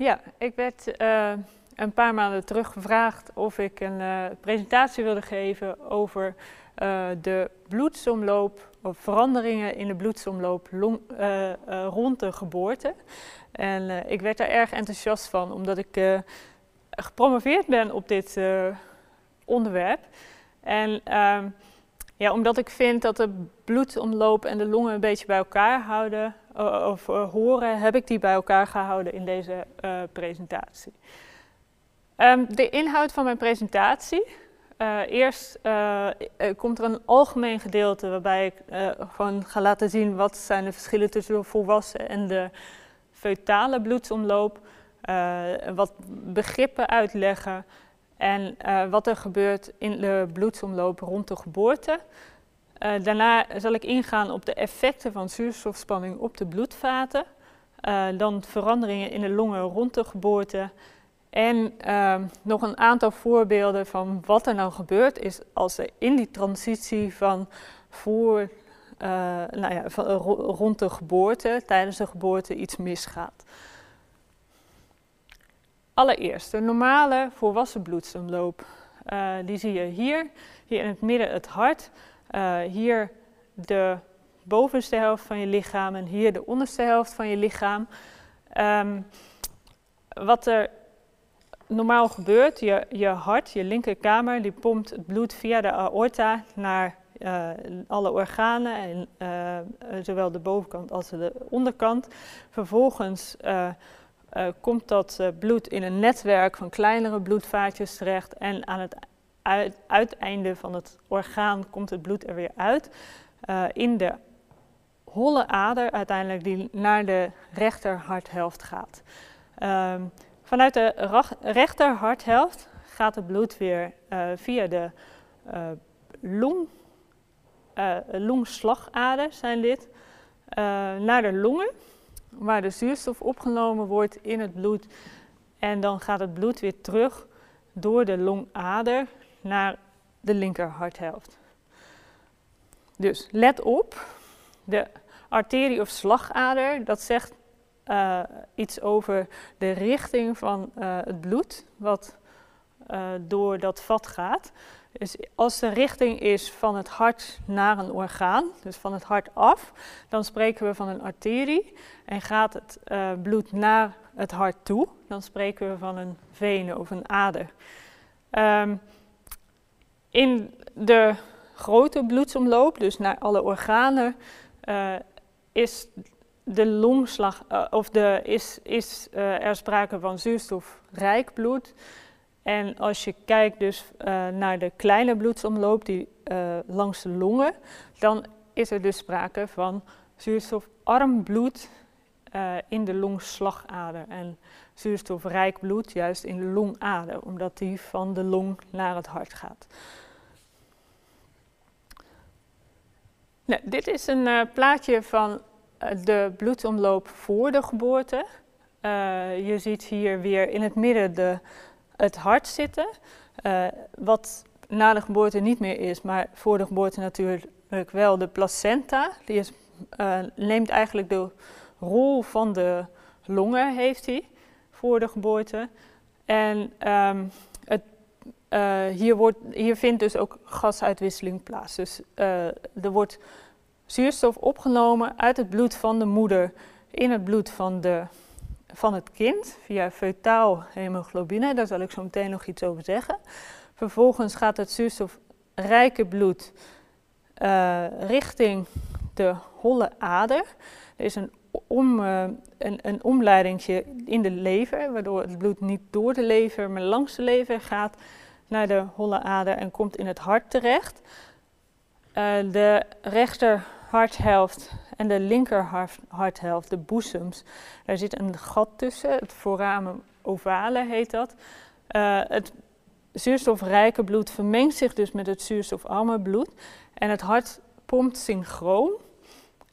Ja, ik werd uh, een paar maanden terug gevraagd of ik een uh, presentatie wilde geven over uh, de bloedsomloop of veranderingen in de bloedsomloop rond de geboorte. En ik werd daar erg enthousiast van, omdat ik gepromoveerd ben op dit onderwerp. En ehm, ja, omdat ik vind dat de bloedsomloop en de longen een beetje bij elkaar houden, of horen, heb ik die bij elkaar gehouden in deze uh, presentatie. Um, de inhoud van mijn presentatie. Eerst komt er een algemeen gedeelte waarbij ik gewoon ga laten zien wat zijn de verschillen tussen de volwassen en de feutale bloedsomloop. wat begrippen uitleggen en wat er gebeurt in de bloedsomloop rond de geboorte. Uh, daarna zal ik ingaan op de effecten van zuurstofspanning op de bloedvaten. Uh, dan veranderingen in de longen rond de geboorte. En uh, nog een aantal voorbeelden van wat er nou gebeurt is als er in die transitie van voor, nou ja, van, rond de geboorte, tijdens de geboorte iets misgaat. Allereerst, de normale volwassen bloedsomloop. die zie je hier, hier in het midden het hart. Uh, hier de bovenste helft van je lichaam en hier de onderste helft van je lichaam. Um, wat er normaal gebeurt, je, je hart, je linkerkamer, die pompt het bloed via de aorta naar uh, alle organen, en, uh, zowel de bovenkant als de onderkant. Vervolgens komt dat bloed in een netwerk van kleinere bloedvaatjes terecht en aan het uit, uiteinde van het orgaan komt het bloed er weer uit. Uh, in de holle ader uiteindelijk die naar de rechterharthelft gaat. Uh, vanuit de rechterharthelft gaat het bloed weer uh, via de uh, long, longslagader, zijn dit, naar de longen, waar de zuurstof opgenomen wordt in het bloed. En dan gaat het bloed weer terug door de longader naar de linkerharthelft. Dus let op, de arterie of slagader, dat zegt uh, iets over de richting van uh, het bloed wat uh, door dat vat gaat. Dus als de richting is van het hart naar een orgaan, dus van het hart af, dan spreken we van een arterie. En gaat het bloed naar het hart toe, dan spreken we van een vene of een ader. Um, in de grote bloedsomloop, dus naar alle organen, uh, is de longslag, uh, of de, is, is uh, er sprake van zuurstofrijk bloed. En als je kijkt dus naar de kleine bloedsomloop, die langs de longen, dan is er dus sprake van zuurstofarm bloed in de longslagader. En zuurstofrijk bloed juist in de longader, omdat die van de long naar het hart gaat. Nou, dit is een uh, plaatje van uh, de bloedsomloop voor de geboorte. Uh, je ziet hier weer in het midden de, het hart zitten. wat na de geboorte niet meer is, maar voor de geboorte natuurlijk wel de placenta. Die neemt eigenlijk de rol van de longen, heeft hij, voor de geboorte. En um, uh, hier, wordt, hier vindt dus ook gasuitwisseling plaats. Dus uh, er wordt zuurstof opgenomen uit het bloed van de moeder in het bloed van, de, van het kind via feutaal hemoglobine. Daar zal ik zo meteen nog iets over zeggen. Vervolgens gaat het zuurstofrijke bloed uh, richting de holle ader. Er is een, om, een, een omleidingje in de lever, waardoor het bloed niet door de lever, maar langs de lever gaat naar de holle ader en komt in het hart terecht. Uh, de rechter harthelft en de linker harthelft, de boezems, daar zit een gat tussen, het foramen ovale heet dat. Uh, het zuurstofrijke bloed vermengt zich dus met het zuurstofarme bloed en het hart pompt synchroon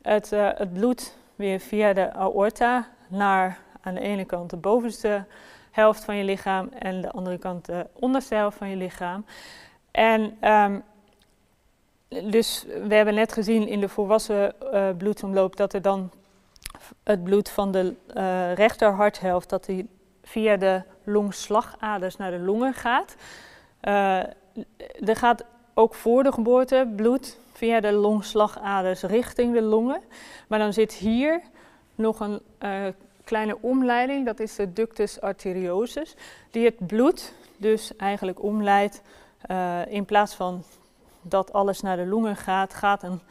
het, uh, het bloed weer via de aorta naar aan de ene kant de bovenste helft van je lichaam en de andere kant de onderste helft van je lichaam. En um, dus we hebben net gezien in de volwassen uh, bloedsomloop dat er dan het bloed van de uh, rechterharthelft dat die via de longslagaders naar de longen gaat. Uh, er gaat ook voor de geboorte bloed via de longslagaders richting de longen. Maar dan zit hier nog een uh, kleine omleiding, dat is de ductus arteriosus, die het bloed dus eigenlijk omleidt. Uh, in plaats van dat alles naar de longen gaat, gaat een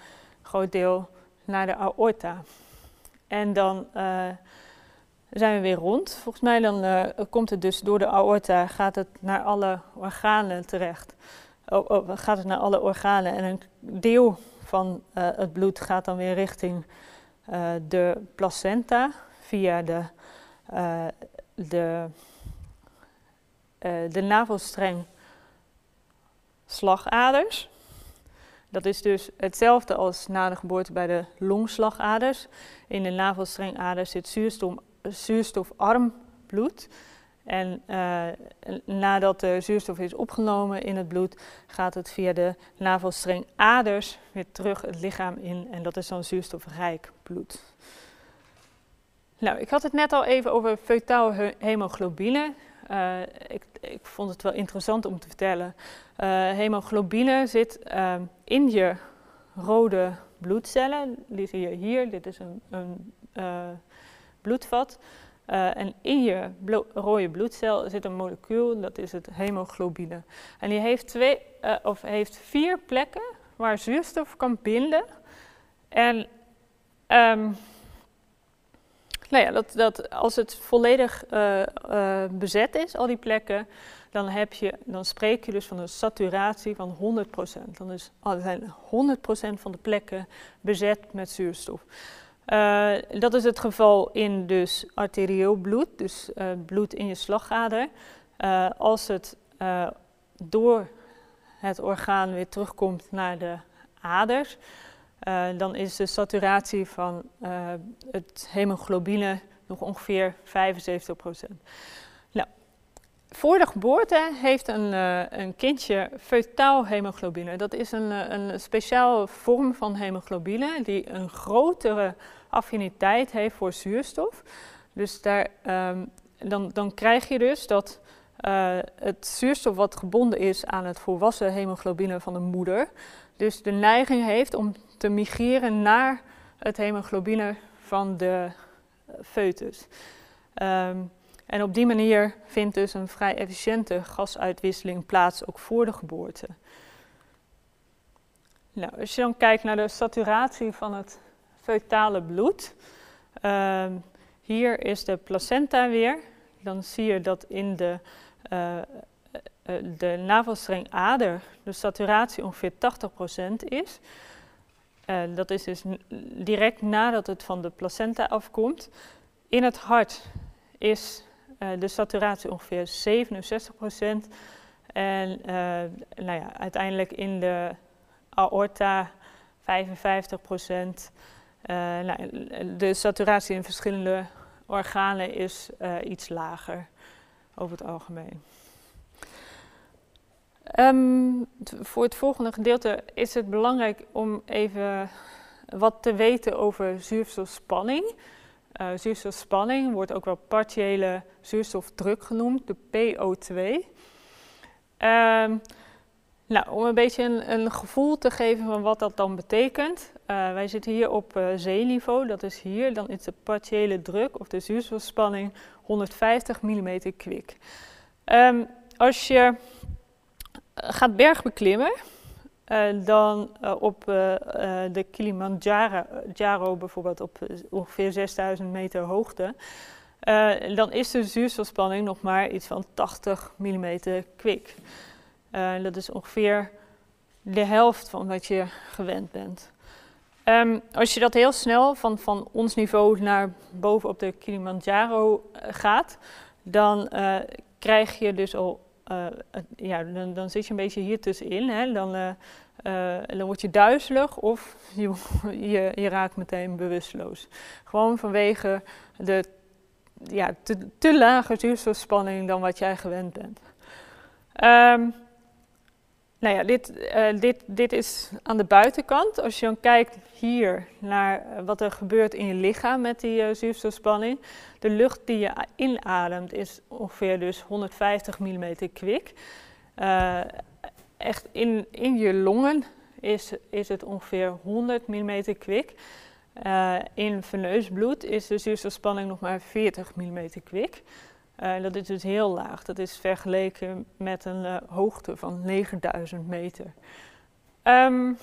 groot deel naar de aorta. En dan uh, zijn we weer rond. Volgens mij dan komt het dus door de aorta, gaat het naar alle organen terecht. Oh, oh, gaat het naar alle organen en een deel van uh, het bloed gaat dan weer richting de placenta via de, de, de navelstreng slagaders. Dat is dus hetzelfde als na de geboorte bij de longslagaders. In de navelstrengaders zit zuurstof, zuurstofarm bloed. En uh, nadat de zuurstof is opgenomen in het bloed, gaat het via de navelstrengaders weer terug het lichaam in. En dat is dan zuurstofrijk bloed. Nou, ik had het net al even over feutaal hemoglobine. Uh, ik, ik, vond het wel interessant om te vertellen. Uh, hemoglobine zit uh, in je rode bloedcellen. Die zie je hier. Dit is een, een bloedvat. en in je rode bloedcel zit een molecuul, dat is het hemoglobine. En die heeft, twee, of heeft vier plekken waar zuurstof kan binden. En um, dat, dat als het volledig uh, bezet is, al die plekken, dan, heb je, dan spreek je dus van een saturatie van 100%. Dan is, oh, zijn 100% van de plekken bezet met zuurstof. Uh, dat is het geval in dus arterieel bloed, dus bloed in je slagader. als het door het orgaan weer terugkomt naar de aders, dan is de saturatie van het hemoglobine nog ongeveer 75% Nou, voor de geboorte heeft een, een kindje feutaal hemoglobine. Dat is een, een speciale vorm van hemoglobine die een grotere affiniteit heeft voor zuurstof. Dus daar, um, dan, dan krijg je dus dat het zuurstof wat gebonden is aan het volwassen hemoglobine van de moeder, dus de neiging heeft om te migreren naar het hemoglobine van de eh, foetus. Um, en op die manier vindt dus een vrij efficiënte gasuitwisseling plaats, ook voor de geboorte. Nou, als je dan kijkt naar de saturatie van het feutale bloed, um, hier is de placenta weer. Dan zie je dat in de, uh, de navelstrengader de saturatie ongeveer 80% is. Uh, dat is dus direct nadat het van de placenta afkomt. In het hart is de saturatie ongeveer 67%. En nou ja, uiteindelijk in de aorta 55%. Nou, de saturatie in verschillende organen is iets lager over het algemeen. Um, voor het volgende gedeelte is het belangrijk om even wat te weten over zuurstofspanning. Uh, zuurstofspanning wordt ook wel partiële zuurstofdruk genoemd, de PO2. Um, ehm, nou, om een beetje een, gevoel te geven van wat dat dan betekent. Uh, wij zitten hier op uh, zeeniveau, dat is hier. Dan is de partiële druk of de zuurstofspanning 150 mm kwik. Um, als je gaat bergbeklimmen, dan op de Kilimanjaro bijvoorbeeld op ongeveer 6000 meter hoogte, dan is de zuurstofspanning nog maar iets van 80 mm kwik. Dat is ongeveer de helft van wat je gewend bent. Um, als je dat heel snel van, van ons niveau naar boven op de Kilimanjaro gaat, dan krijg je dus al ja, dan, dan, zit je een beetje hier tussenin. Hè? Dan, dan word je duizelig of je, je, je, raakt meteen bewusteloos. Gewoon vanwege de ja, te, te lage zuurstofspanning dan wat jij gewend bent. Um, nou ja, dit, uh, dit, dit is aan de buitenkant. Als je dan kijkt hier naar wat er gebeurt in je lichaam met die uh, zuurstofspanning. De lucht die je inademt is ongeveer dus 150 mm kwik. Echt in, in je longen is, is het ongeveer 100 mm kwik. in veneus bloed is de zuurstofspanning nog maar 40 mm kwik. Uh, dat is dus heel laag. Dat is vergeleken met een uh, hoogte van 9000 meter. Um,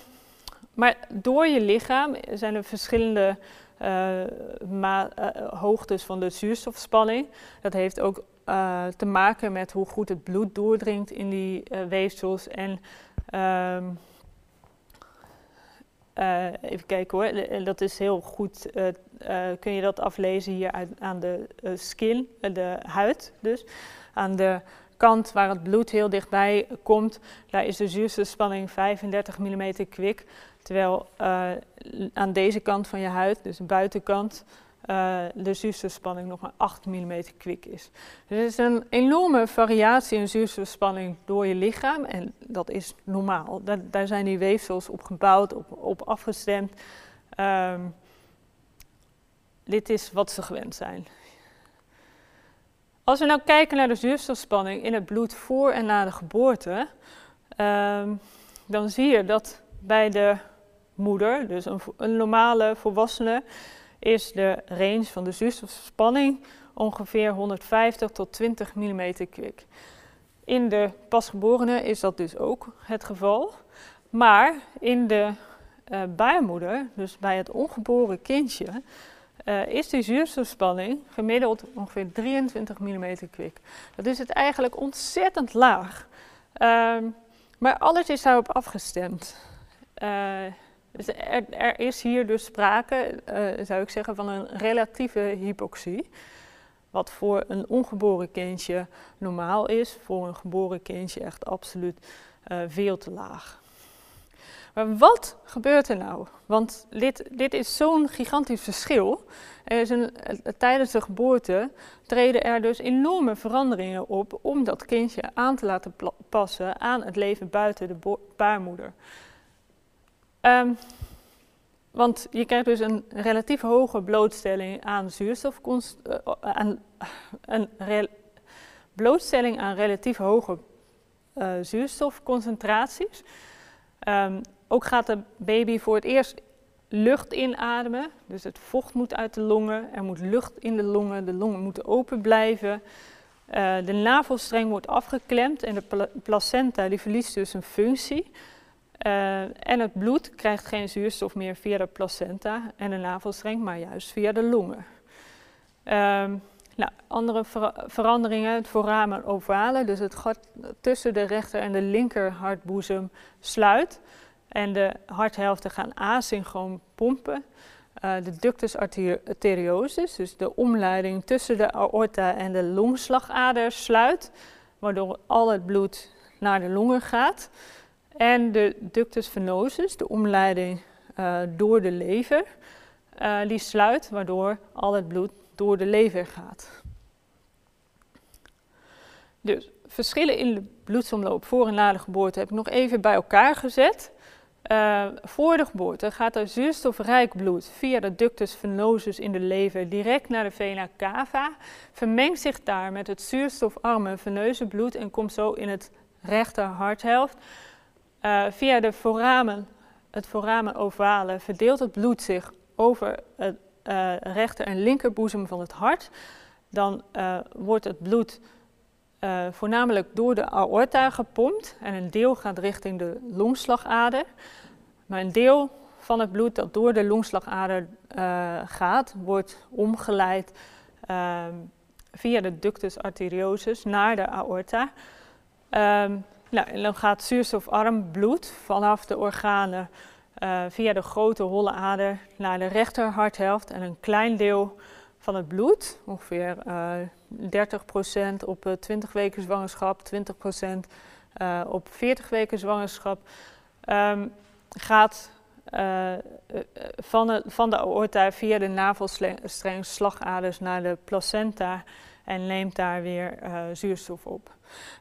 maar door je lichaam zijn er verschillende uh, hoogtes van de zuurstofspanning. Dat heeft ook te maken met hoe goed het bloed doordringt in die weefsels en um, uh, even kijken hoor, dat is heel goed. Uh, uh, kun je dat aflezen hier aan de skin, de huid dus. Aan de kant waar het bloed heel dichtbij komt, daar is de zuurstofspanning 35 mm kwik. Terwijl aan deze kant van je huid, dus de buitenkant, uh, de zuurstofspanning nog maar 8 mm kwik is. Dus er is een enorme variatie in zuurstofspanning door je lichaam en dat is normaal. Daar, daar zijn die weefsels op gebouwd, op, op afgestemd. Um, dit is wat ze gewend zijn. Als we nou kijken naar de zuurstofspanning in het bloed voor en na de geboorte, um, dan zie je dat bij de moeder, dus een, een normale volwassene, is de range van de zuurstofspanning ongeveer 150 tot 20 mm kwik. In de pasgeborene is dat dus ook het geval. Maar in de uh, baarmoeder, dus bij het ongeboren kindje, uh, is die zuurstofspanning gemiddeld ongeveer 23 mm kwik. Dat is het eigenlijk ontzettend laag. Uh, maar alles is daarop afgestemd. Uh, dus er, is hier dus sprake, uh, zou ik zeggen, van een relatieve hypoxie. Wat voor een ongeboren kindje normaal is, voor een geboren kindje echt absoluut uh, veel te laag. Maar wat gebeurt er nou? Want dit, dit is zo'n gigantisch verschil. Er is een, tijdens de geboorte treden er dus enorme veranderingen op om dat kindje aan te laten passen aan het leven buiten de baarmoeder. Um, want je krijgt dus een relatief hoge blootstelling aan zuurstof, uh, aan, een blootstelling aan relatief hoge uh, zuurstofconcentraties. Um, ook gaat de baby voor het eerst lucht inademen, dus het vocht moet uit de longen, er moet lucht in de longen, de longen moeten open blijven. De navelstreng wordt afgeklemd en de placenta die verliest dus een functie. Uh, en het bloed krijgt geen zuurstof meer via de placenta en de navelstreng, maar juist via de longen. Um, nou, andere ver veranderingen, het foramen ovale, dus het gat tussen de rechter en de linker hartboezem sluit. En de harthelften gaan asynchroon pompen. Uh, de ductus arteriosus, dus de omleiding tussen de aorta en de longslagader sluit, waardoor al het bloed naar de longen gaat. En de ductus venosus, de omleiding uh, door de lever, uh, die sluit, waardoor al het bloed door de lever gaat. Dus verschillen in de bloedsomloop voor en na de geboorte heb ik nog even bij elkaar gezet. Uh, voor de geboorte gaat er zuurstofrijk bloed via de ductus venosus in de lever direct naar de vena cava, vermengt zich daar met het zuurstofarme veneuze bloed en komt zo in het rechter harthelft. Uh, via de foramen, het foramen ovale verdeelt het bloed zich over het uh, rechter en linkerboezem van het hart. Dan uh, wordt het bloed voornamelijk door de aorta gepompt en een deel gaat richting de longslagader. Maar een deel van het bloed dat door de longslagader gaat, wordt omgeleid ehm, via de ductus arteriosus naar de aorta. Um, nou, dan gaat zuurstofarm bloed vanaf de organen uh, via de grote holle ader naar de rechter harthelft. En een klein deel van het bloed, ongeveer uh, eh, 30% op uh, eh, 20 weken zwangerschap, 20% op 40 weken zwangerschap, um, gaat van, de, van de aorta via de navelstreng slagaders naar de placenta en neemt daar weer zuurstof op.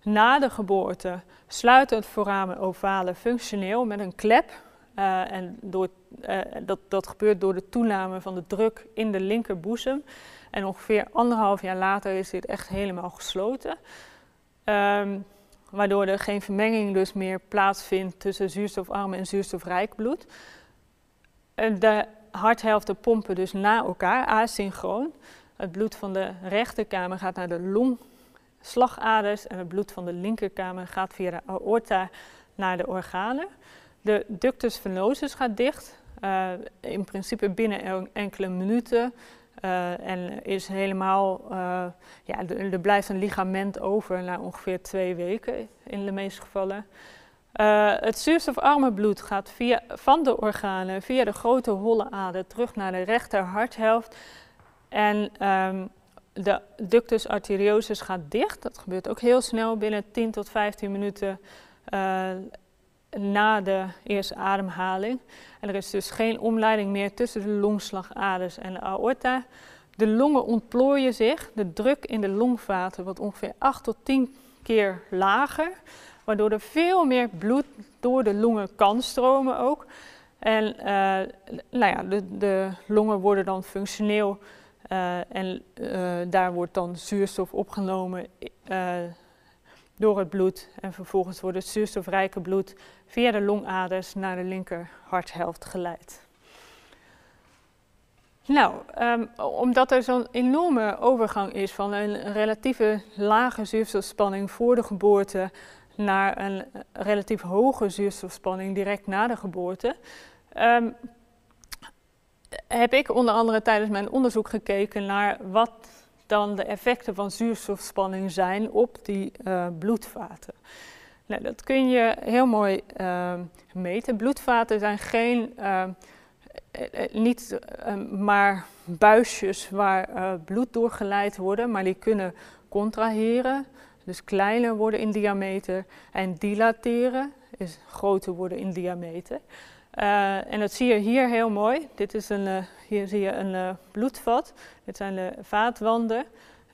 Na de geboorte sluit het foramen ovale functioneel met een klep. en door, dat, dat gebeurt door de toename van de druk in de linkerboezem. En ongeveer anderhalf jaar later is dit echt helemaal gesloten. Ehm, waardoor er geen vermenging dus meer plaatsvindt tussen zuurstofarm en zuurstofrijk bloed. De harthelften pompen dus na elkaar, asynchroon. Het bloed van de rechterkamer gaat naar de longslagaders en het bloed van de linkerkamer gaat via de aorta naar de organen. De ductus venosus gaat dicht, uh, in principe binnen enkele minuten. Uh, en is helemaal, uh, ja, er blijft een ligament over na ongeveer twee weken in de meeste gevallen. Het zuurstofarme bloed gaat via, van de organen via de grote holle ader terug naar de rechter harthelft. En um, de ductus arteriosus gaat dicht. Dat gebeurt ook heel snel, binnen 10 tot 15 minuten na de eerste ademhaling. En er is dus geen omleiding meer tussen de longslagaders en de aorta. De longen ontplooien zich, de druk in de longvaten wordt ongeveer 8 tot 10 keer lager, waardoor er veel meer bloed door de longen kan stromen ook. En uh, nou ja, de, de, longen worden dan functioneel uh, en uh, daar wordt dan zuurstof opgenomen door het bloed. En vervolgens wordt het zuurstofrijke bloed via de longaders naar de linker harthelft geleid. Nou, um, omdat er zo'n enorme overgang is van een relatieve lage zuurstofspanning voor de geboorte naar een relatief hoge zuurstofspanning direct na de geboorte, um, heb ik onder andere tijdens mijn onderzoek gekeken naar wat dan de effecten van zuurstofspanning zijn op die uh, bloedvaten. Nou, dat kun je heel mooi uh, meten. Bloedvaten zijn geen, uh, niet maar buisjes waar bloed door geleid worden, maar die kunnen contraheren, dus kleiner worden in diameter, en dilateren, is groter worden in diameter. Uh, en dat zie je hier heel mooi. Dit is een, uh, hier zie je een uh, bloedvat. Dit zijn de vaatwanden.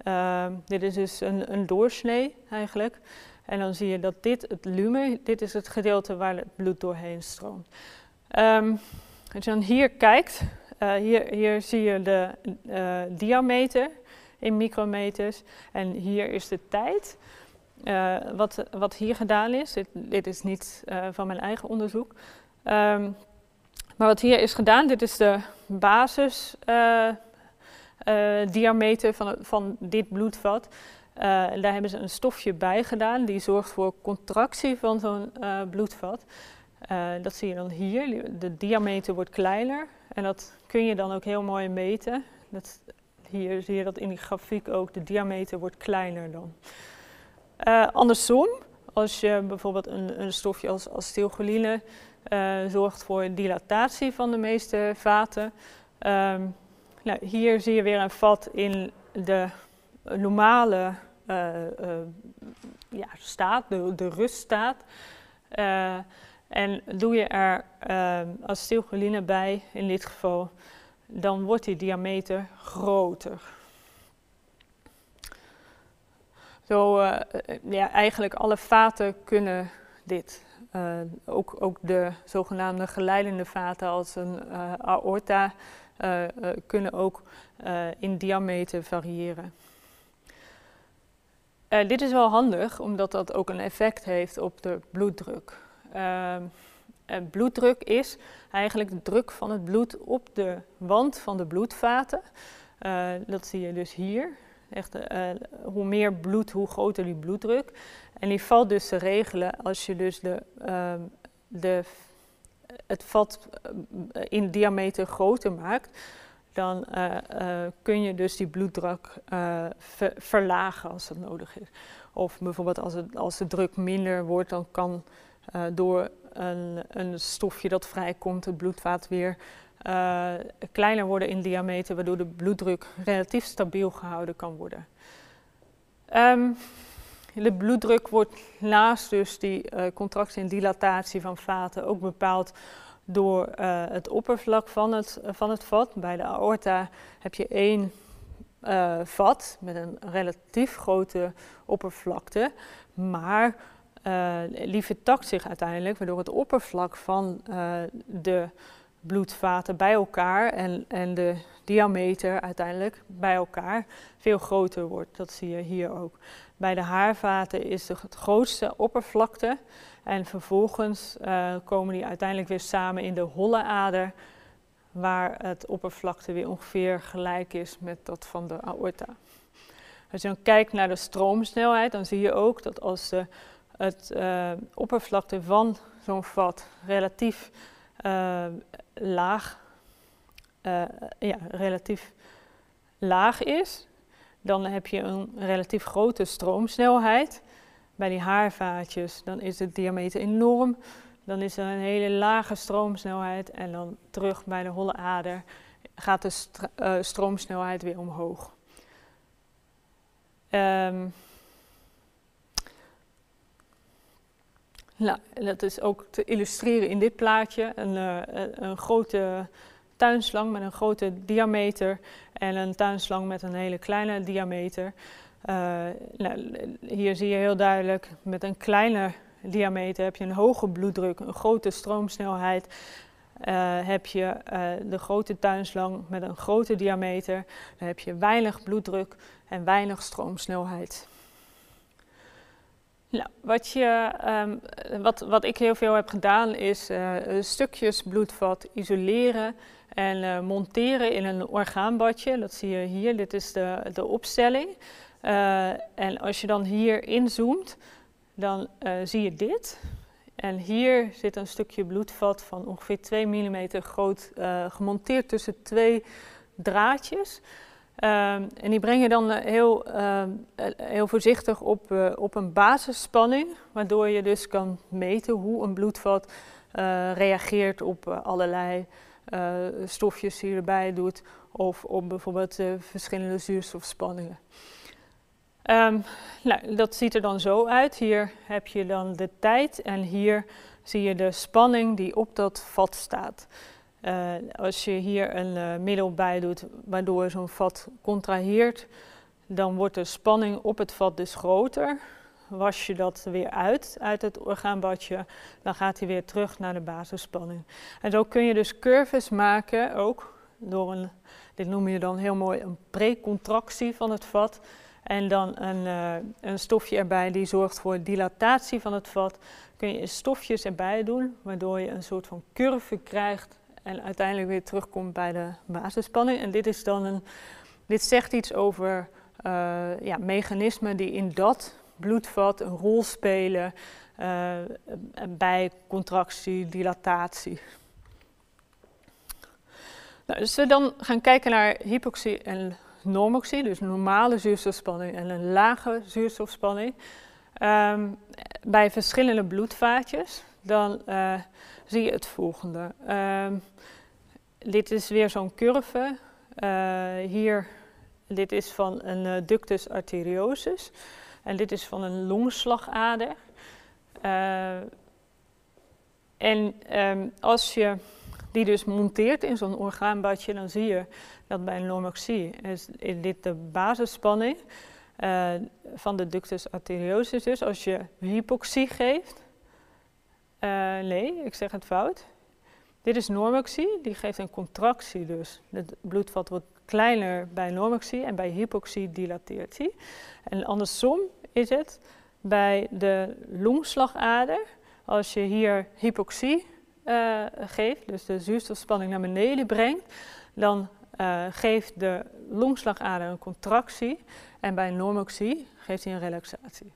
Ehm, dit is dus een, een, doorsnee eigenlijk. En dan zie je dat dit het lumen, dit is het gedeelte waar het bloed doorheen stroomt. Um, als je dan hier kijkt, hier, hier zie je de diameter in micrometers. En hier is de tijd. wat, wat hier gedaan is, dit, dit is niet van mijn eigen onderzoek. Um, maar wat hier is gedaan, dit is de basisdiameter uh, uh, van, van dit bloedvat. Uh, daar hebben ze een stofje bij gedaan, die zorgt voor contractie van zo'n bloedvat. dat zie je dan hier, de diameter wordt kleiner en dat kun je dan ook heel mooi meten. Dat, hier zie je dat in die grafiek ook, de diameter wordt kleiner dan. andersom, als je bijvoorbeeld een, een stofje als acetylcholine zorgt voor dilatatie van de meeste vaten. Um, nou, hier zie je weer een vat in de normale uh, uh, ja, staat, de, de ruststaat. en doe je er acetylcholine bij, in dit geval, dan wordt die diameter groter. Zo, ja, eigenlijk alle vaten kunnen dit. Uh, ook, ook, de zogenaamde geleidende vaten als een uh, aorta uh, kunnen ook in diameter variëren. dit is wel handig omdat dat ook een effect heeft op de bloeddruk. Ehm, bloeddruk is eigenlijk de druk van het bloed op de wand van de bloedvaten. dat zie je dus hier. Echt, hoe meer bloed, hoe groter die bloeddruk. En die valt dus te regelen als je dus de, uh, de, het vat eh, in diameter groter maakt. Dan uh, kun je dus die bloeddruk ver, verlagen als dat nodig is. Of bijvoorbeeld als, het, als de druk minder wordt, dan kan door een, een, stofje dat vrijkomt het bloedvaat weer kleiner worden in diameter, waardoor de bloeddruk relatief stabiel gehouden kan worden. Um, de bloeddruk wordt naast dus die uh, contractie en dilatatie van vaten ook bepaald door uh, het oppervlak van het, van het vat. Bij de aorta heb je één vat met een relatief grote oppervlakte, maar uh, vertakt zich uiteindelijk, waardoor het oppervlak van de bloedvaten bij elkaar en, en de diameter uiteindelijk bij elkaar veel groter wordt. Dat zie je hier ook. Bij de haarvaten is de grootste oppervlakte en vervolgens uh, komen die uiteindelijk weer samen in de holle ader, waar het oppervlakte weer ongeveer gelijk is met dat van de aorta. Als je dan kijkt naar de stroomsnelheid, dan zie je ook dat als de, het uh, oppervlakte van zo'n vat relatief uh, laag, uh, ja, relatief laag is, dan heb je een relatief grote stroomsnelheid. Bij die haarvaatjes dan is de diameter enorm. Dan is er een hele lage stroomsnelheid en dan terug bij de holle ader gaat de uh, stroomsnelheid weer omhoog. Um, nou, dat is ook te illustreren in dit plaatje. Een, uh, een grote tuinslang met een grote diameter en een tuinslang met een hele kleine diameter. Uh, nou, hier zie je heel duidelijk met een kleine diameter heb je een hoge bloeddruk, een grote stroomsnelheid. Heb je de grote tuinslang met een grote diameter, dan heb je weinig bloeddruk en weinig stroomsnelheid. Nou, wat, je, um, wat, wat ik heel veel heb gedaan is uh, stukjes bloedvat isoleren en uh, monteren in een orgaanbadje. Dat zie je hier, dit is de, de opstelling. Uh, en als je dan hier inzoomt, dan zie je dit. En hier zit een stukje bloedvat van ongeveer 2 mm groot gemonteerd tussen twee draadjes. Um, en die breng je dan eh, heel, uh, heel voorzichtig op, uh, op een basisspanning, waardoor je dus kan meten hoe een bloedvat reageert op allerlei stofjes die erbij doet, of op bijvoorbeeld verschillende zuurstofspanningen. Um, nou, dat ziet er dan zo uit. Hier heb je dan de tijd en hier zie je de spanning die op dat vat staat. Uh, als je hier een uh, middel bij doet waardoor zo'n vat contraheert, dan wordt de spanning op het vat dus groter. Was je dat weer uit, uit het orgaanbadje, dan gaat hij weer terug naar de basisspanning. En zo kun je dus curves maken, ook door een, dit noem je dan heel mooi een precontractie van het vat. En dan een, uh, een stofje erbij die zorgt voor dilatatie van het vat. Kun je stofjes erbij doen, waardoor je een soort van curve krijgt en uiteindelijk weer terugkomt bij de basisspanning. En dit, is dan een, dit zegt iets over uh, ja, mechanismen die in dat bloedvat een rol spelen uh, bij contractie, dilatatie. Nou, dus we dan gaan kijken naar hypoxie en normoxie, dus normale zuurstofspanning en een lage zuurstofspanning. Um, bij verschillende bloedvaatjes, dan uh, zie je het volgende. Um, dit is weer zo'n curve. Uh, hier, dit is van een uh, ductus arteriosus. En dit is van een longslagader. Uh, en um, als je die dus monteert in zo'n orgaanbadje, dan zie je dat bij een normoxie is, dit de basisspanning van de ductus arteriosus. Dus als je hypoxie geeft, nee, ik zeg het fout. Dit is normoxie, die geeft een contractie dus. Het bloedvat wordt kleiner bij normoxie en bij hypoxie dilateert hij. En andersom is het bij de longslagader. Als je hier hypoxie uh, geeft, dus de zuurstofspanning naar beneden brengt, dan uh, geeft de longslagader een contractie en bij normoxie geeft hij een relaxatie.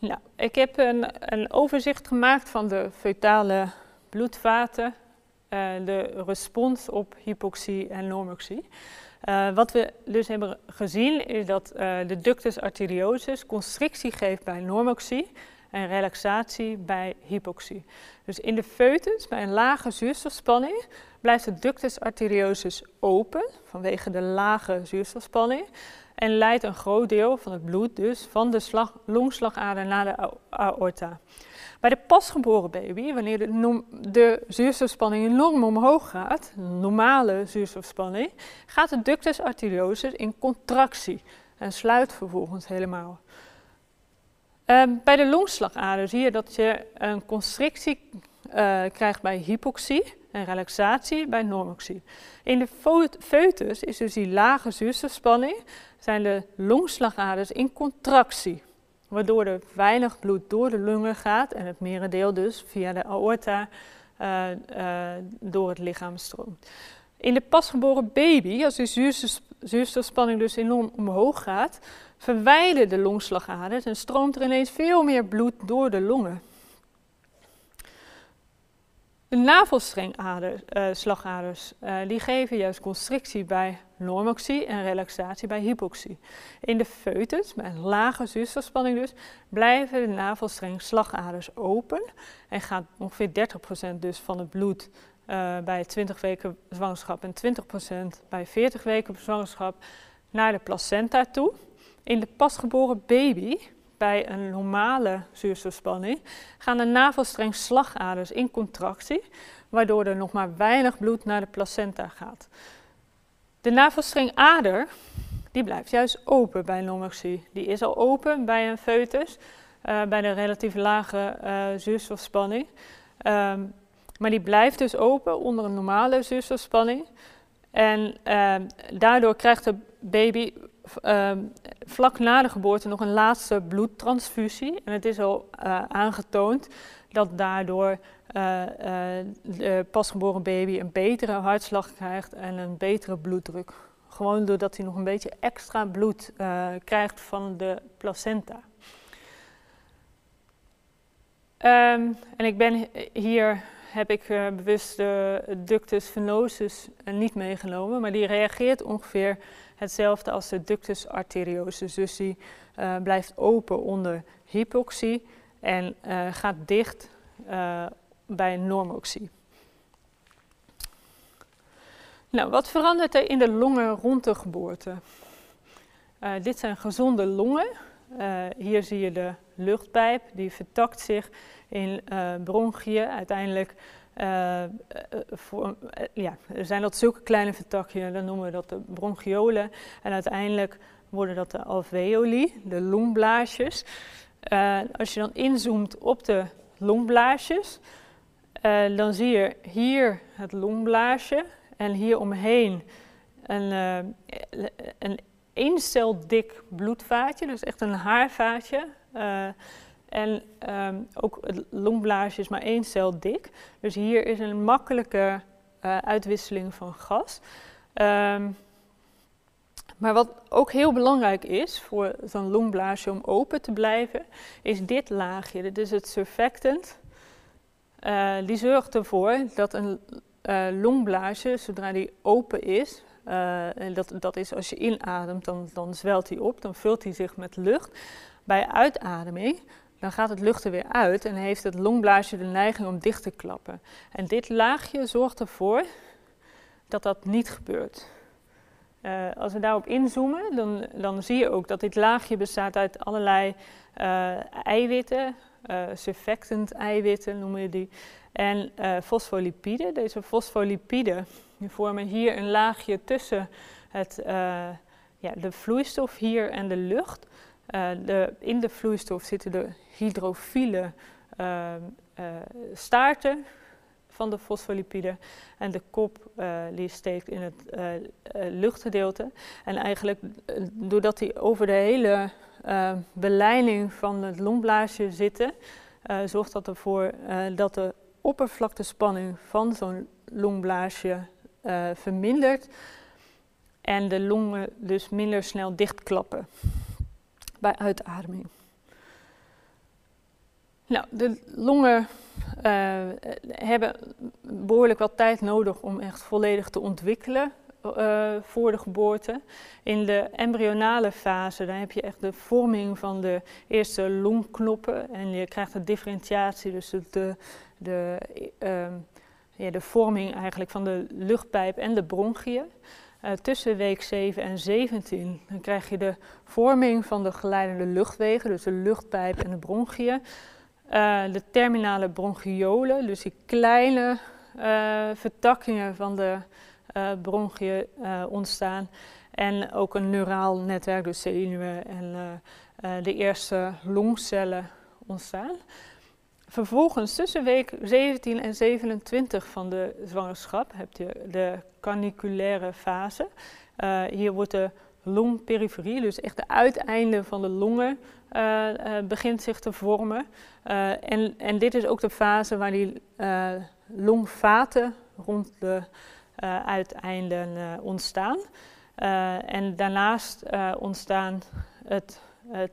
Nou, ik heb een, een overzicht gemaakt van de fetale bloedvaten, uh, de respons op hypoxie en normoxie. Uh, wat we dus hebben gezien is dat uh, de ductus arteriosus constrictie geeft bij normoxie en relaxatie bij hypoxie. Dus in de foetus, bij een lage zuurstofspanning, blijft de ductus arteriosus open vanwege de lage zuurstofspanning en leidt een groot deel van het bloed dus van de slag, longslagader naar de aorta. Bij de pasgeboren baby, wanneer de, de zuurstofspanning enorm omhoog gaat, normale zuurstofspanning, gaat de ductus arteriosus in contractie en sluit vervolgens helemaal. Ehm, bij de longslagader zie je dat je een constrictie uh, krijgt bij hypoxie en relaxatie bij normoxie. In de foetus is dus die lage zuurstofspanning, zijn de longslagaders in contractie, waardoor er weinig bloed door de lungen gaat en het merendeel dus via de aorta uh, uh, door het lichaam stroomt. In de pasgeboren baby, als de zuurstofspanning dus enorm omhoog gaat, verwijden de longslagaders en stroomt er ineens veel meer bloed door de longen. De navelstrengslagaders uh, uh, die geven juist constrictie bij normoxie en relaxatie bij hypoxie. In de foetus, met lage zuurstofspanning dus, blijven de navelstrengslagaders open en gaat ongeveer 30% dus van het bloed uh, bij 20 weken zwangerschap en 20% bij 40 weken zwangerschap naar de placenta toe. In de pasgeboren baby, bij een normale zuurstofspanning, gaan de navelstrengslagaders in contractie, waardoor er nog maar weinig bloed naar de placenta gaat. De navelstrengader die blijft juist open bij normoxie. Die is al open bij een foetus, uh, bij de relatief lage uh, zuurstofspanning. Um, maar die blijft dus open onder een normale zuurstofspanning. En uh, daardoor krijgt de baby uh, vlak na de geboorte nog een laatste bloedtransfusie. En het is al uh, aangetoond dat daardoor uh, de pasgeboren baby een betere hartslag krijgt en een betere bloeddruk. Gewoon doordat hij nog een beetje extra bloed krijgt van de placenta. Um, en ik ben hier heb ik bewust de ductus venosus niet meegenomen, maar die reageert ongeveer hetzelfde als de ductus arteriosus. Dus die uh, blijft open onder hypoxie en uh, gaat dicht bij normoxie. Nou, wat verandert er in de longen rond de geboorte? dit zijn gezonde longen. hier zie je de luchtpijp, die vertakt zich in bronchiën. Uiteindelijk uh, voor, ja, zijn dat zulke kleine vertakjes, dan noemen we dat de bronchiolen. En uiteindelijk worden dat de alveoli, de longblaasjes. als je dan inzoomt op de longblaasjes, dan zie je hier het longblaasje en hier omheen een, een één cel dik bloedvaatje, dus echt een haarvaatje. En um, ook het longblaasje is maar één cel dik. Dus hier is een makkelijke uh, uitwisseling van gas. Um, maar wat ook heel belangrijk is voor zo'n longblaasje om open te blijven, is dit laagje. Dit is het surfactant. Uh, die zorgt ervoor dat een uh, longblaasje, zodra die open is, en dat, dat is als je inademt, dan, dan zwelt hij op, dan vult hij zich met lucht. Bij uitademing dan gaat het lucht er weer uit en heeft het longblaasje de neiging om dicht te klappen. En dit laagje zorgt ervoor dat dat niet gebeurt. Uh, als we daarop inzoomen, dan, dan, zie je ook dat dit laagje bestaat uit allerlei uh, eiwitten, uh, surfactant eiwitten noemen we die, en fosfolipiden. Deze fosfolipiden vormen hier een laagje tussen het, ja, de vloeistof hier en de lucht. Uh, de, in de vloeistof zitten de hydrofiele uh, uh, staarten van de fosfolipiden en de kop die steekt in het luchtgedeelte. En eigenlijk doordat die over de hele beleiding van het longblaasje zitten, zorgt dat ervoor dat de oppervlaktespanning van zo'n longblaasje vermindert en de longen dus minder snel dichtklappen bij uitademing. Nou, de longen uh, hebben behoorlijk wat tijd nodig om echt volledig te ontwikkelen uh, voor de geboorte. In de embryonale fase dan heb je echt de vorming van de eerste longknoppen en je krijgt de differentiatie, dus de, de, uh, ja, de vorming eigenlijk van de luchtpijp en de bronchiën. Uh, tussen week 7 en 17 dan krijg je de vorming van de geleidende luchtwegen, dus de luchtpijp en de bronchiën. de terminale bronchiolen, dus die kleine vertakkingen van de bronchiën ontstaan. En ook een neuraal netwerk, dus zenuwen en de eerste longcellen ontstaan. Vervolgens tussen week 17 en 27 van de zwangerschap heb je de caniculaire fase. Uh, hier wordt de longperiferie, dus echt de uiteinde van de longen, uh, uh, begint zich te vormen. en, en dit is ook de fase waar die longvaten rond de uiteinden ontstaan. en daarnaast ontstaan het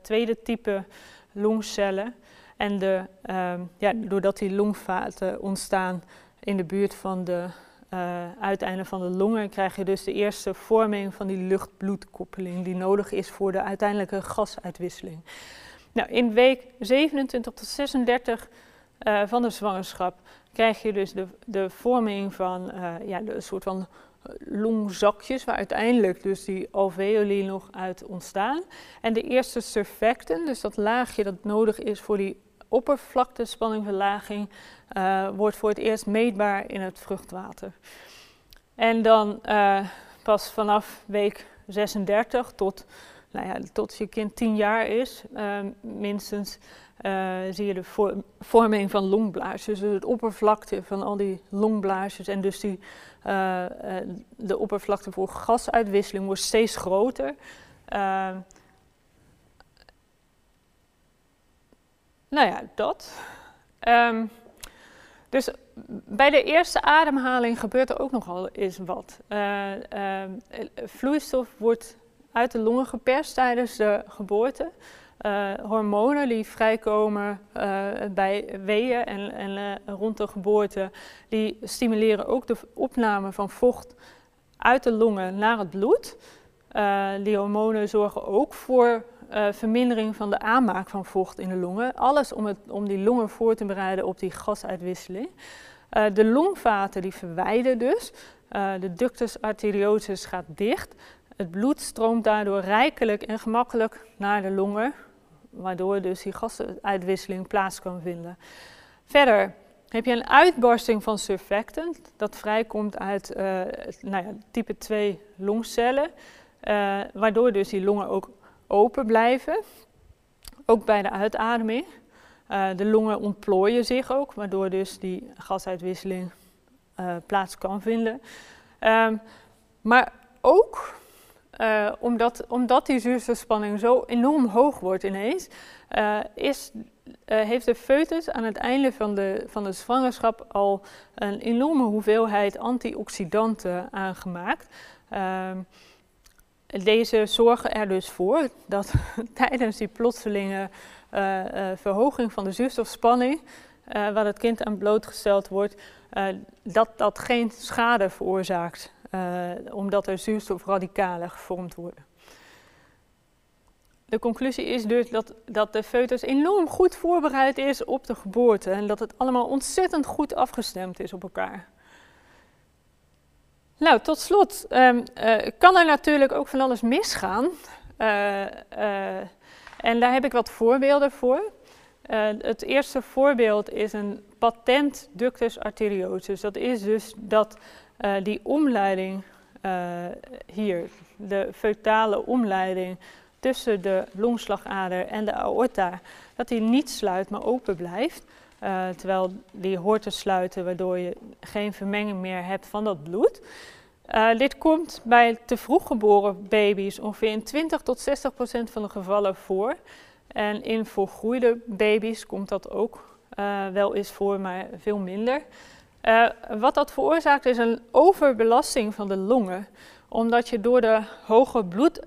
tweede type longcellen. En de, uh, ja, doordat die longvaten ontstaan in de buurt van de uh, uiteinden van de longen, krijg je dus de eerste vorming van die lucht-bloedkoppeling die nodig is voor de uiteindelijke gasuitwisseling. Nou, in week 27 tot 36 uh, van de zwangerschap krijg je dus de, de vorming van uh, ja, een soort van longzakjes, waar uiteindelijk dus die alveoli nog uit ontstaan. En de eerste surfactant, dus dat laagje dat nodig is voor die oppervlaktespanningverlaging uh, wordt voor het eerst meetbaar in het vruchtwater. En dan uh, pas vanaf week 36 tot, nou ja, tot je kind 10 jaar is, uh, minstens, zie je de vorming van longblaasjes. Dus het oppervlakte van al die longblaasjes en dus die, de oppervlakte voor gasuitwisseling wordt steeds groter. Nou ja, dat. Um, dus bij de eerste ademhaling gebeurt er ook nogal eens wat. Uh, uh, vloeistof wordt uit de longen geperst tijdens de geboorte. Uh, hormonen die vrijkomen uh, bij weeën en, en rond de geboorte, die stimuleren ook de opname van vocht uit de longen naar het bloed. die hormonen zorgen ook voor uh, vermindering van de aanmaak van vocht in de longen. Alles om, het, om die longen voor te bereiden op die gasuitwisseling. Uh, de longvaten die verwijden dus. Uh, de ductus arteriosus gaat dicht. Het bloed stroomt daardoor rijkelijk en gemakkelijk naar de longen, waardoor dus die gasuitwisseling plaats kan vinden. Verder heb je een uitbarsting van surfactant, dat vrijkomt uit nou ja, type 2 longcellen, waardoor dus die longen ook open blijven, ook bij de uitademing. Uh, de longen ontplooien zich ook, waardoor dus die gasuitwisseling uh, plaats kan vinden. Um, maar ook uh, omdat, omdat die zuurstofspanning zo enorm hoog wordt ineens, is, heeft de foetus aan het einde van de, van de zwangerschap al een enorme hoeveelheid antioxidanten aangemaakt. Um, deze zorgen er dus voor dat tijdens die plotselinge uh, uh, verhoging van de zuurstofspanning, uh, waar het kind aan blootgesteld wordt, dat dat geen schade veroorzaakt, omdat er zuurstofradicalen gevormd worden. De conclusie is dus dat, dat de foetus enorm goed voorbereid is op de geboorte en dat het allemaal ontzettend goed afgestemd is op elkaar. Nou, tot slot um, uh, kan er natuurlijk ook van alles misgaan. Uh, uh, en daar heb ik wat voorbeelden voor. het eerste voorbeeld is een patent ductus arteriosus. Dat is dus dat die omleiding hier, de feutale omleiding tussen de longslagader en de aorta, dat die niet sluit, maar open blijft. Uh, terwijl die hoort te sluiten, waardoor je geen vermenging meer hebt van dat bloed. Uh, dit komt bij te vroeg geboren baby's ongeveer in 20 tot 60 procent van de gevallen voor. En in volgroeide baby's komt dat ook uh, wel eens voor, maar veel minder. Uh, wat dat veroorzaakt is een overbelasting van de longen, omdat je door de hoge bloed,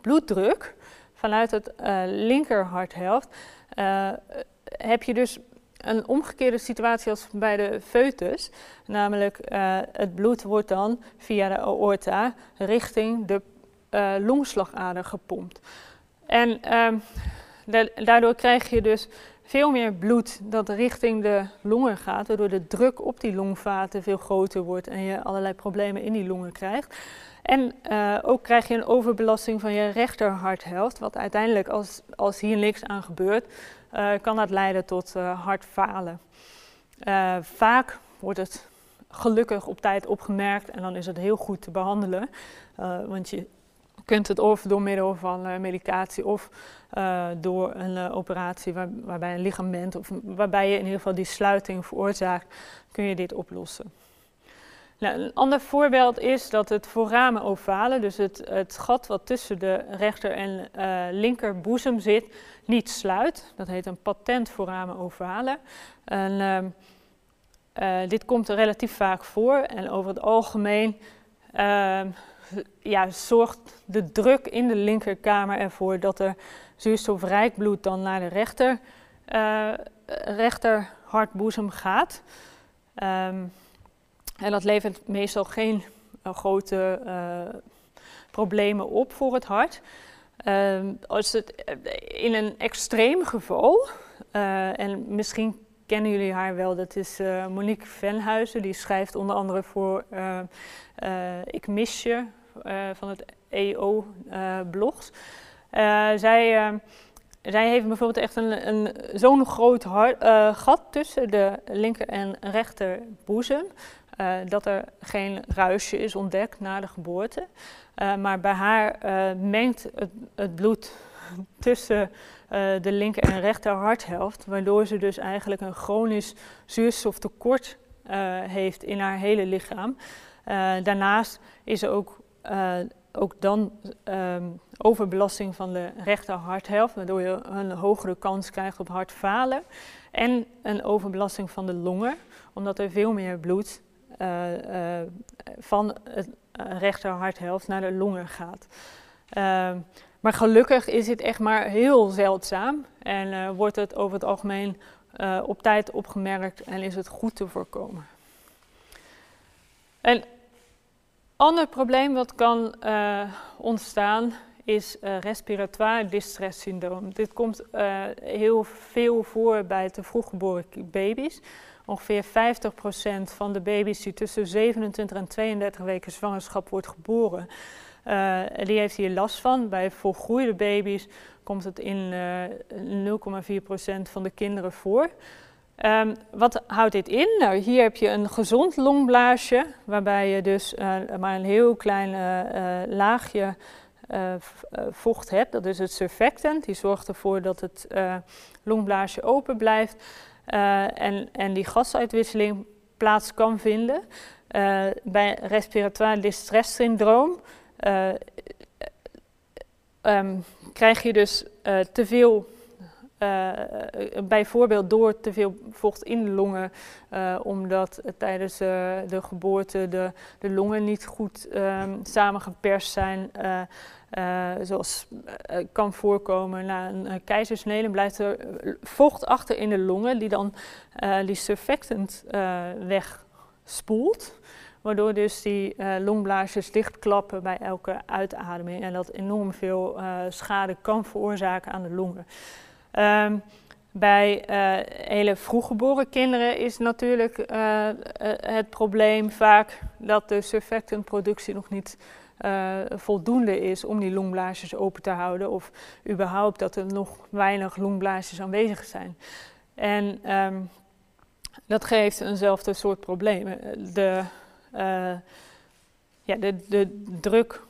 bloeddruk vanuit het linkerharthelft heb je dus een omgekeerde situatie als bij de foetus. Namelijk, uh, het bloed wordt dan via de aorta richting de uh, longslagader gepompt. En uh, daardoor krijg je dus veel meer bloed dat richting de longen gaat, waardoor de druk op die longvaten veel groter wordt en je allerlei problemen in die longen krijgt. En uh, ook krijg je een overbelasting van je rechter harthelft, wat uiteindelijk, als, als hier niks aan gebeurt, kan dat leiden tot uh, hartfalen. vaak wordt het gelukkig op tijd opgemerkt en dan is het heel goed te behandelen, want je kunt het of door middel van medicatie of door een operatie waar, waarbij een ligament of waarbij je in ieder geval die sluiting veroorzaakt, kun je dit oplossen. Nou, een ander voorbeeld is dat het foramen ovale, dus het, het gat wat tussen de rechter en uh, linker boezem zit, niet sluit. Dat heet een patent foramen ovale. En, uh, dit komt er relatief vaak voor en over het algemeen ehm, ja, zorgt de druk in de linkerkamer ervoor dat er zuurstofrijk bloed dan naar de rechter, uh, rechter hartboezem gaat. Um, en dat levert meestal geen uh, grote uh, problemen op voor het hart. Uh, als het eh, in een extreem geval, en misschien kennen jullie haar wel, dat is Monique Venhuizen, die schrijft onder andere voor Ik Mis Je van het EO-blogs. zij zij heeft bijvoorbeeld echt een, een zo'n groot hart, gat tussen de linker en rechter boezem. Uh, dat er geen ruisje is ontdekt na de geboorte. Uh, maar bij haar uh, mengt het, het, bloed tussen de linker en rechter harthelft, waardoor ze dus eigenlijk een chronisch zuurstoftekort heeft in haar hele lichaam. daarnaast is er ook, ook dan um, overbelasting van de rechter harthelft, waardoor je een hogere kans krijgt op hartfalen. En een overbelasting van de longen, omdat er veel meer bloed van het rechter harthelft naar de longen gaat. Uh, maar gelukkig is dit echt maar heel zeldzaam en wordt het over het algemeen op tijd opgemerkt en is het goed te voorkomen. Een ander probleem wat kan ontstaan is respiratoire distress syndroom. Dit komt heel veel voor bij te vroeggeboren baby's. Ongeveer 50% van de baby's die tussen 27 en 32 weken zwangerschap wordt geboren, uh, die heeft hier last van. Bij volgroeide baby's komt het in uh, eh, 0,4% van de kinderen voor. Um, wat houdt dit in? Nou, hier heb je een gezond longblaasje, waarbij je dus uh, maar een heel klein laagje vocht hebt. Dat is het surfactant. Die zorgt ervoor dat het longblaasje open blijft. Uh, en, en die gasuitwisseling plaats kan vinden. Uh, bij respiratoire distress syndroom uh, um, krijg je dus te veel, bijvoorbeeld door te veel vocht in de longen, omdat tijdens de geboorte de, de longen niet goed um, samengeperst zijn. Uh, zoals uh, kan voorkomen na een keizersnede, blijft er vocht achter in de longen die dan die surfactant wegspoelt. Waardoor dus die longblaasjes dichtklappen bij elke uitademing en dat enorm veel schade kan veroorzaken aan de longen. Um, bij hele vroeggeboren kinderen is natuurlijk het probleem vaak dat de surfactantproductie nog niet uh, voldoende is om die longblaasjes open te houden of überhaupt dat er nog weinig longblaasjes aanwezig zijn. En um, dat geeft eenzelfde soort problemen. De, uh, ja, de, de druk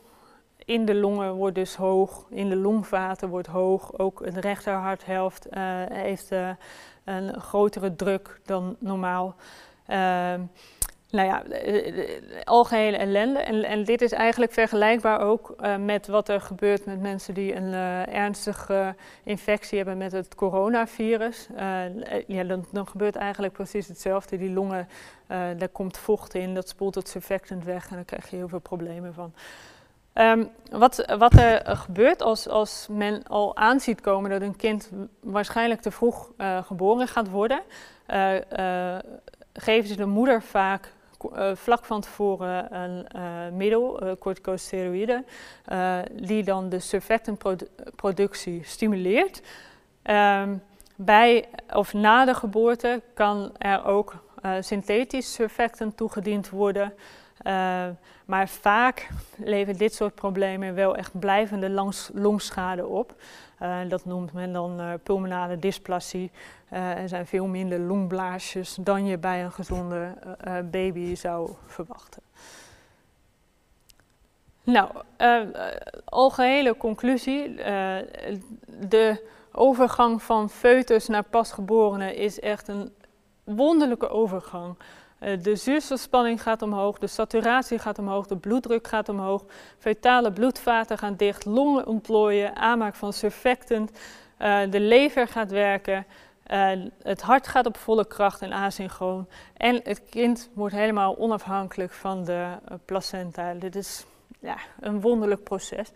in de longen wordt dus hoog, in de longvaten wordt hoog. Ook de rechterharthelft uh, heeft een grotere druk dan normaal. Uh, nou ja, algehele ellende. En, en, dit is eigenlijk vergelijkbaar ook met wat er gebeurt met mensen die een ernstige infectie hebben met het coronavirus. Ja, dan, dan, gebeurt eigenlijk precies hetzelfde. Die longen, daar komt vocht in, dat spoelt het surfactant weg en daar krijg je heel veel problemen van. Um, wat, wat, er gebeurt als, als men al aanziet komen dat een kind waarschijnlijk te vroeg geboren gaat worden, geven ze de moeder vaak vlak van tevoren een uh, middel, uh, corticosteroïden, die dan de surfactantproductie stimuleert. Um, bij of na de geboorte kan er ook synthetisch surfactant toegediend worden. Uh, maar vaak levert dit soort problemen wel echt blijvende longschade op. Uh, dat noemt men dan pulmonale dysplasie. er zijn veel minder longblaasjes dan je bij een gezonde baby zou verwachten. Nou, algehele conclusie. de overgang van foetus naar pasgeborene is echt een wonderlijke overgang. Uh, de zuurstofspanning gaat omhoog, de saturatie gaat omhoog, de bloeddruk gaat omhoog, fetale bloedvaten gaan dicht, longen ontplooien, aanmaak van surfactant, uh, de lever gaat werken, uh, het hart gaat op volle kracht en asynchroon en het kind wordt helemaal onafhankelijk van de placenta. Dit is ja, een wonderlijk proces.